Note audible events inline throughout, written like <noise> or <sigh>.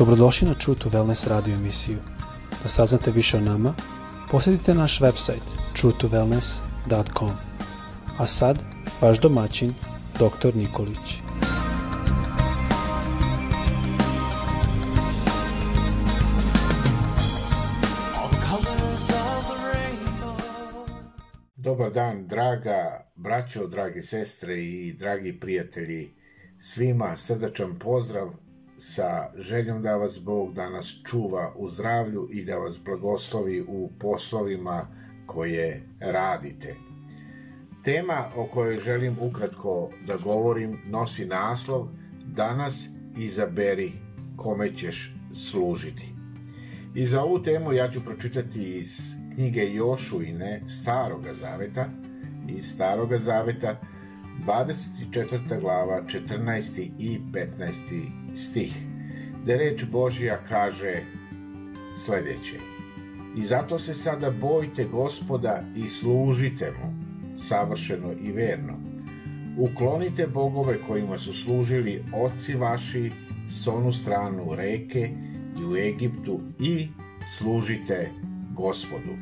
Dobrodošli na True to Wellness radio emisiju. Da saznate više o nama, posjetite naš website truetowellness.com. A sad, vaš domaćin, dr. Nikolić. Dobar dan, draga braćo, dragi sestre i dragi prijatelji. Svima srdačan pozdrav sa željom da vas Bog danas čuva u zdravlju i da vas blagoslovi u poslovima koje radite. Tema o kojoj želim ukratko da govorim nosi naslov Danas izaberi kome ćeš služiti. I za ovu temu ja ću pročitati iz knjige Jošuine Staroga Zaveta, iz Staroga Zaveta, 24. glava, 14. i 15 stih, gde reč Božija kaže sledeće. I zato se sada bojte gospoda i služite mu, savršeno i verno. Uklonite bogove kojima su služili oci vaši s onu stranu reke i u Egiptu i služite gospodu.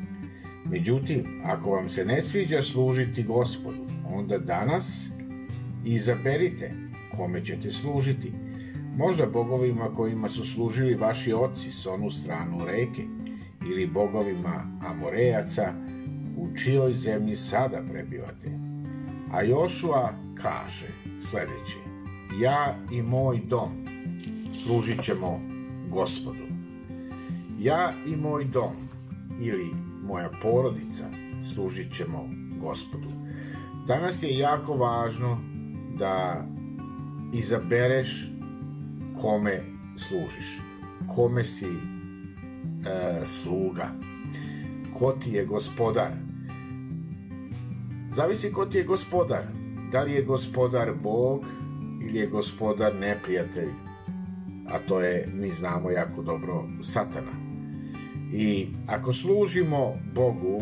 Međutim, ako vam se ne sviđa služiti gospodu, onda danas izaberite kome ćete služiti – Možda bogovima kojima su služili vaši oci s onu stranu reke ili bogovima Amorejaca u čijoj zemlji sada prebivate. A Jošua kaže sledeće Ja i moj dom služit ćemo gospodu. Ja i moj dom ili moja porodica služit ćemo gospodu. Danas je jako važno da izabereš kome služiš, kome si e, sluga, ko ti je gospodar. Zavisi ko ti je gospodar. Da li je gospodar Bog ili je gospodar neprijatelj, a to je, mi znamo jako dobro, satana. I ako služimo Bogu,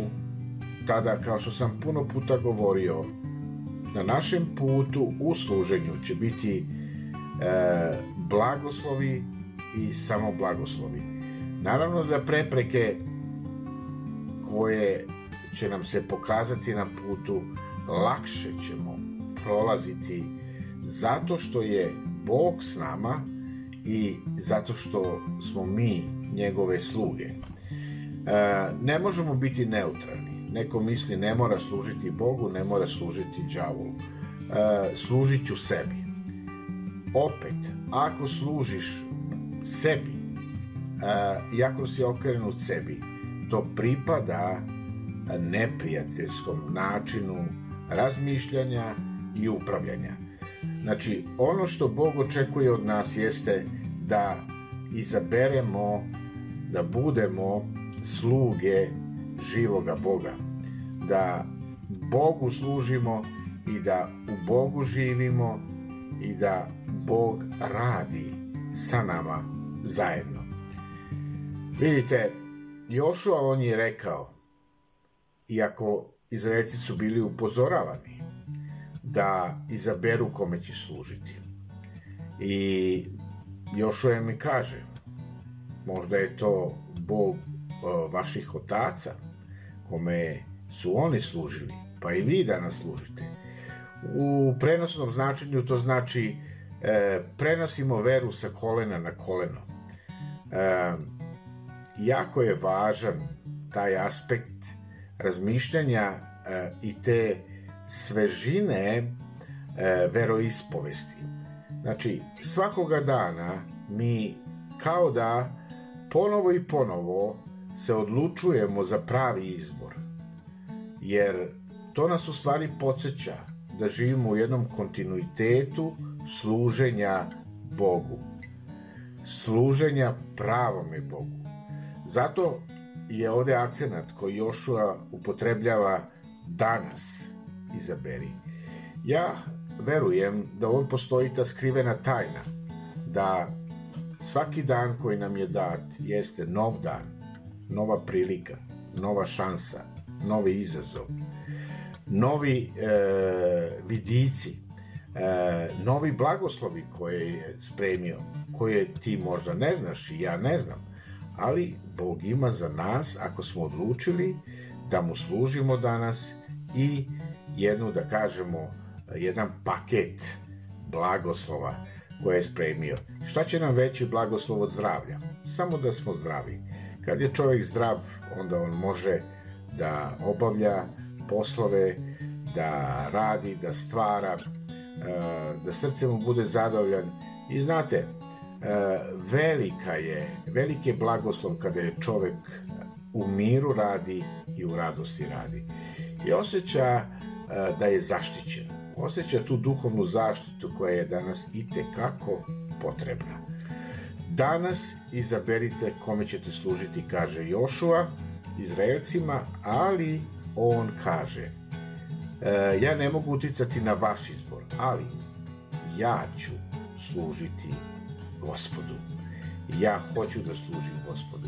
tada, kao što sam puno puta govorio, na našem putu u služenju će biti e, blagoslovi i samo blagoslovi. Naravno da prepreke koje će nam se pokazati na putu lakše ćemo prolaziti zato što je Bog s nama i zato što smo mi njegove sluge. E, ne možemo biti neutralni. Neko misli ne mora služiti Bogu, ne mora služiti đavolu. E, služit ću sebi. Opet, ako služiš sebi, uh, i ako si okrenut sebi, to pripada neprijateljskom načinu razmišljanja i upravljanja. Znači, ono što Bog očekuje od nas jeste da izaberemo, da budemo sluge živoga Boga, da Bogu služimo i da u Bogu živimo i da Bog radi sa nama zajedno. Vidite, Jošua on je rekao, iako Izraelci su bili upozoravani, da izaberu kome će služiti. I Jošua mi kaže, možda je to Bog vaših otaca, kome su oni služili, pa i vi danas služite. U prenosnom značenju to znači e, prenosimo veru sa kolena na koleno. E, jako je važan taj aspekt razmišljanja e, i te svežine e, veroispovesti. Znači, svakoga dana mi kao da ponovo i ponovo se odlučujemo za pravi izbor. Jer to nas u stvari podsjeća da živimo u jednom kontinuitetu služenja Bogu. Služenja pravome Bogu. Zato je ovde akcenat koji Jošua upotrebljava danas izaberi. Ja verujem da ovom postoji ta skrivena tajna, da svaki dan koji nam je dat jeste nov dan, nova prilika, nova šansa, novi izazov, novi e, vidici, e, novi blagoslovi koje je spremio, koje ti možda ne znaš i ja ne znam, ali Bog ima za nas, ako smo odlučili da mu služimo danas i jednu, da kažemo, jedan paket blagoslova koje je spremio. Šta će nam veći blagoslov od zdravlja? Samo da smo zdravi. Kad je čovjek zdrav, onda on može da obavlja poslove, da radi, da stvara, e, da srce mu bude zadovoljan. I znate, e, velika je, veliki je blagoslov kada je čovjek u miru radi i u radosti radi. I osjeća e, da je zaštićen. Osjeća tu duhovnu zaštitu koja je danas i tekako potrebna. Danas izaberite kome ćete služiti, kaže Jošua, Izraelcima, ali on kaže, e, ja ne mogu uticati na vaš izbor, ali ja ću služiti gospodu. Ja hoću da služim gospodu.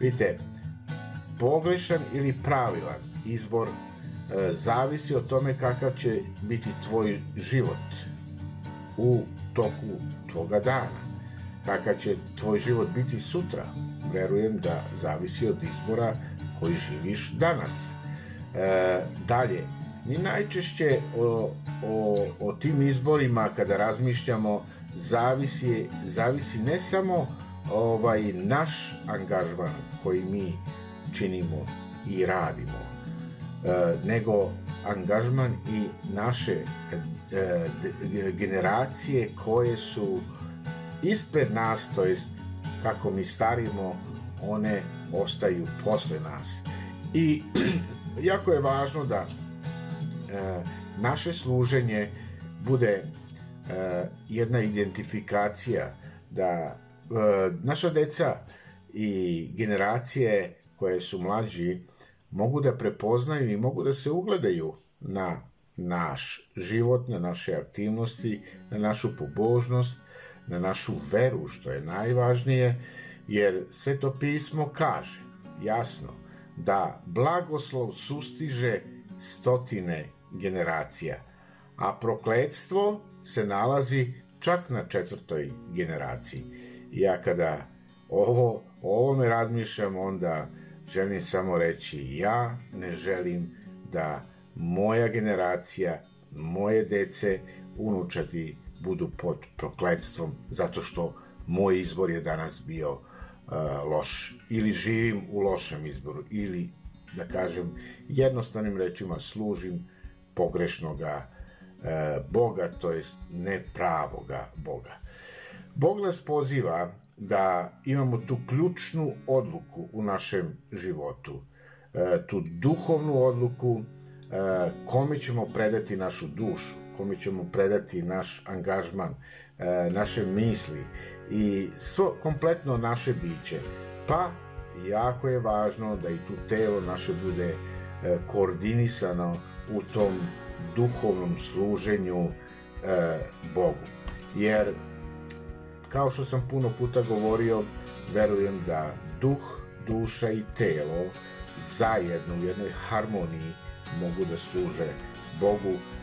Vidite, pogrešan ili pravilan izbor e, zavisi od tome kakav će biti tvoj život u toku tvoga dana. Kakav će tvoj život biti sutra. Verujem da zavisi od izbora koji živiš danas. E, dalje, mi najčešće o, o, o tim izborima kada razmišljamo zavisi, zavisi ne samo ovaj naš angažman koji mi činimo i radimo, e, nego angažman i naše e, generacije koje su ispred nas, to jest kako mi starimo, one ostaju posle nas. I <clears throat> jako je važno da e, naše služenje bude e, jedna identifikacija da e, naša deca i generacije koje su mlađi mogu da prepoznaju i mogu da se ugledaju na naš život, na naše aktivnosti, na našu pobožnost, na našu veru, što je najvažnije, jer Sveto pismo kaže jasno da blagoslov sustiže stotine generacija, a prokledstvo se nalazi čak na četvrtoj generaciji. Ja kada ovo, o ovome razmišljam, onda želim samo reći ja ne želim da moja generacija, moje dece, unučati budu pod prokledstvom zato što moj izbor je danas bio uh, loš. Ili živim u lošem izboru ili da kažem jednostavnim rečima služim pogrešnoga uh, Boga, to jest nepravoga Boga. Bog nas poziva da imamo tu ključnu odluku u našem životu, e, tu duhovnu odluku e, kome ćemo predati našu dušu, kome ćemo predati naš angažman, e, naše misli i svo kompletno naše biće. Pa jako je važno da i tu telo naše bude koordinisano u tom duhovnom služenju Bogu. Jer Kao što sam puno puta govorio, verujem da duh, duša i telo zajedno u jednoj harmoniji mogu da služe Bogu, e,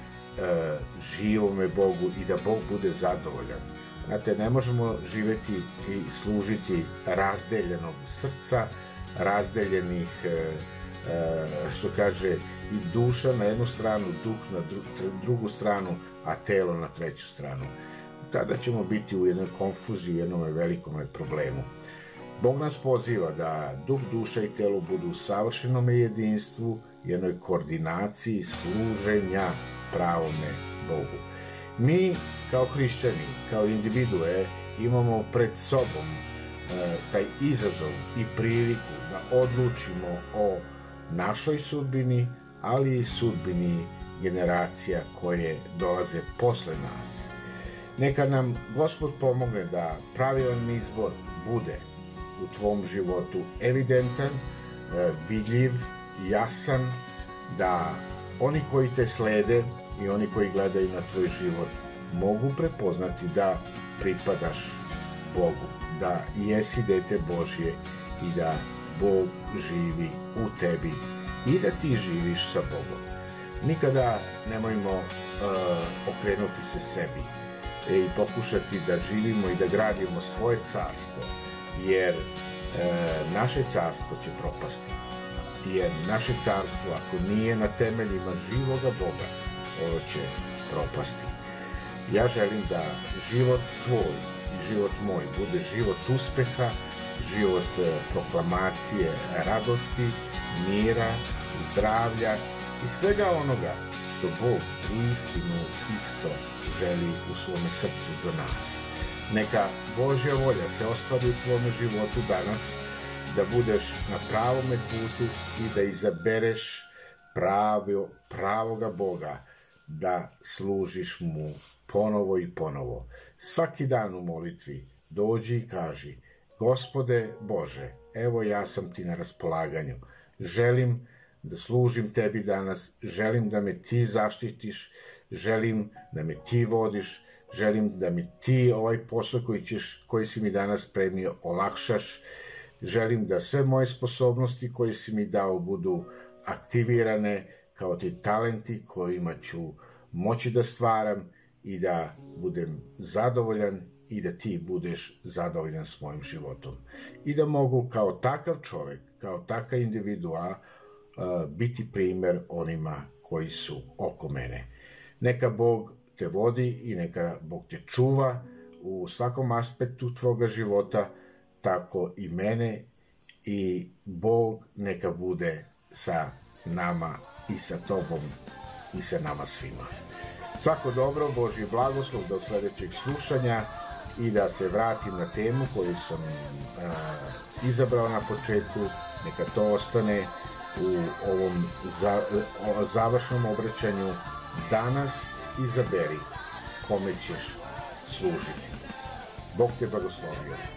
živome Bogu i da Bog bude zadovoljan. Znate, ne možemo živeti i služiti razdeljenog srca, razdeljenih, e, e, što kaže, i duša na jednu stranu, duh na dru, drugu stranu, a telo na treću stranu tada ćemo biti u jednoj konfuziji, u jednom velikom problemu. Bog nas poziva da duh, duša i telo budu u savršenom jedinstvu, jednoj koordinaciji služenja pravome Bogu. Mi kao hrišćani, kao individue, imamo pred sobom e, taj izazov i priliku da odlučimo o našoj sudbini, ali i sudbini generacija koje dolaze posle nas. Neka nam Gospod pomogne da pravilan izbor bude u tvom životu evidentan, e, vidljiv, jasan, da oni koji te slede i oni koji gledaju na tvoj život mogu prepoznati da pripadaš Bogu, da jesi dete Božje i da Bog živi u tebi i da ti živiš sa Bogom. Nikada nemojmo uh, okrenuti se sebi i pokušati da živimo i da gradimo svoje carstvo, jer uh, naše carstvo će propasti. Jer naše carstvo, ako nije na temeljima živoga Boga, ono će propasti. Ja želim da život tvoj i život moj bude život uspeha, život proklamacije radosti, mira, zdravlja i svega onoga što Bog u istinu isto želi u svome srcu za nas. Neka Božja volja se ostvari u tvome životu danas, da budeš na pravome putu i da izabereš pravio, pravoga Boga, da služiš mu ponovo i ponovo. Svaki dan u molitvi dođi i kaži, Gospode Bože, evo ja sam ti na raspolaganju. Želim da služim tebi danas, želim da me ti zaštitiš, želim da me ti vodiš, želim da mi ti ovaj posao koji, ćeš, koji si mi danas premio olakšaš, želim da sve moje sposobnosti koje si mi dao budu aktivirane kao ti talenti kojima ću moći da stvaram i da budem zadovoljan i da ti budeš zadovoljan s mojim životom. I da mogu kao takav čovek, kao takav individua, biti primer onima koji su oko mene. Neka Bog te vodi i neka Bog te čuva u svakom aspektu tvoga života, tako i mene i Bog neka bude sa nama i sa tobom i sa nama svima. Svako dobro, Božji blagoslov do sledećeg slušanja i da se vratim na temu koju sam uh, izabrao na početku, neka to ostane u ovom za, završnom obraćanju danas izaberi kome ćeš služiti. Bog te blagoslovio.